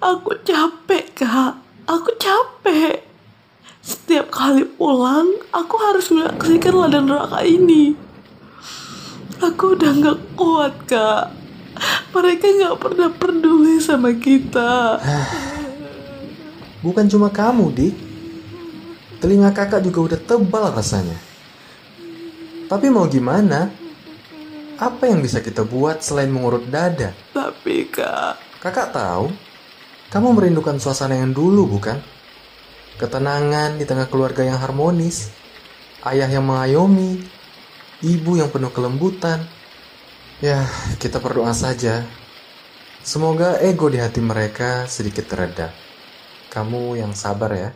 Aku capek, Kak. Aku capek. Setiap kali pulang, aku harus menyaksikan ladang neraka ini. Aku udah gak kuat, Kak. Mereka gak pernah peduli sama kita. Bukan cuma kamu, Dik. Telinga kakak juga udah tebal rasanya. Tapi mau gimana? Apa yang bisa kita buat selain mengurut dada? Tapi, Kak, Kakak tahu, kamu merindukan suasana yang dulu, bukan? Ketenangan di tengah keluarga yang harmonis, ayah yang mengayomi, ibu yang penuh kelembutan. Ya, kita berdoa saja. Semoga ego di hati mereka sedikit tereda. Kamu yang sabar ya.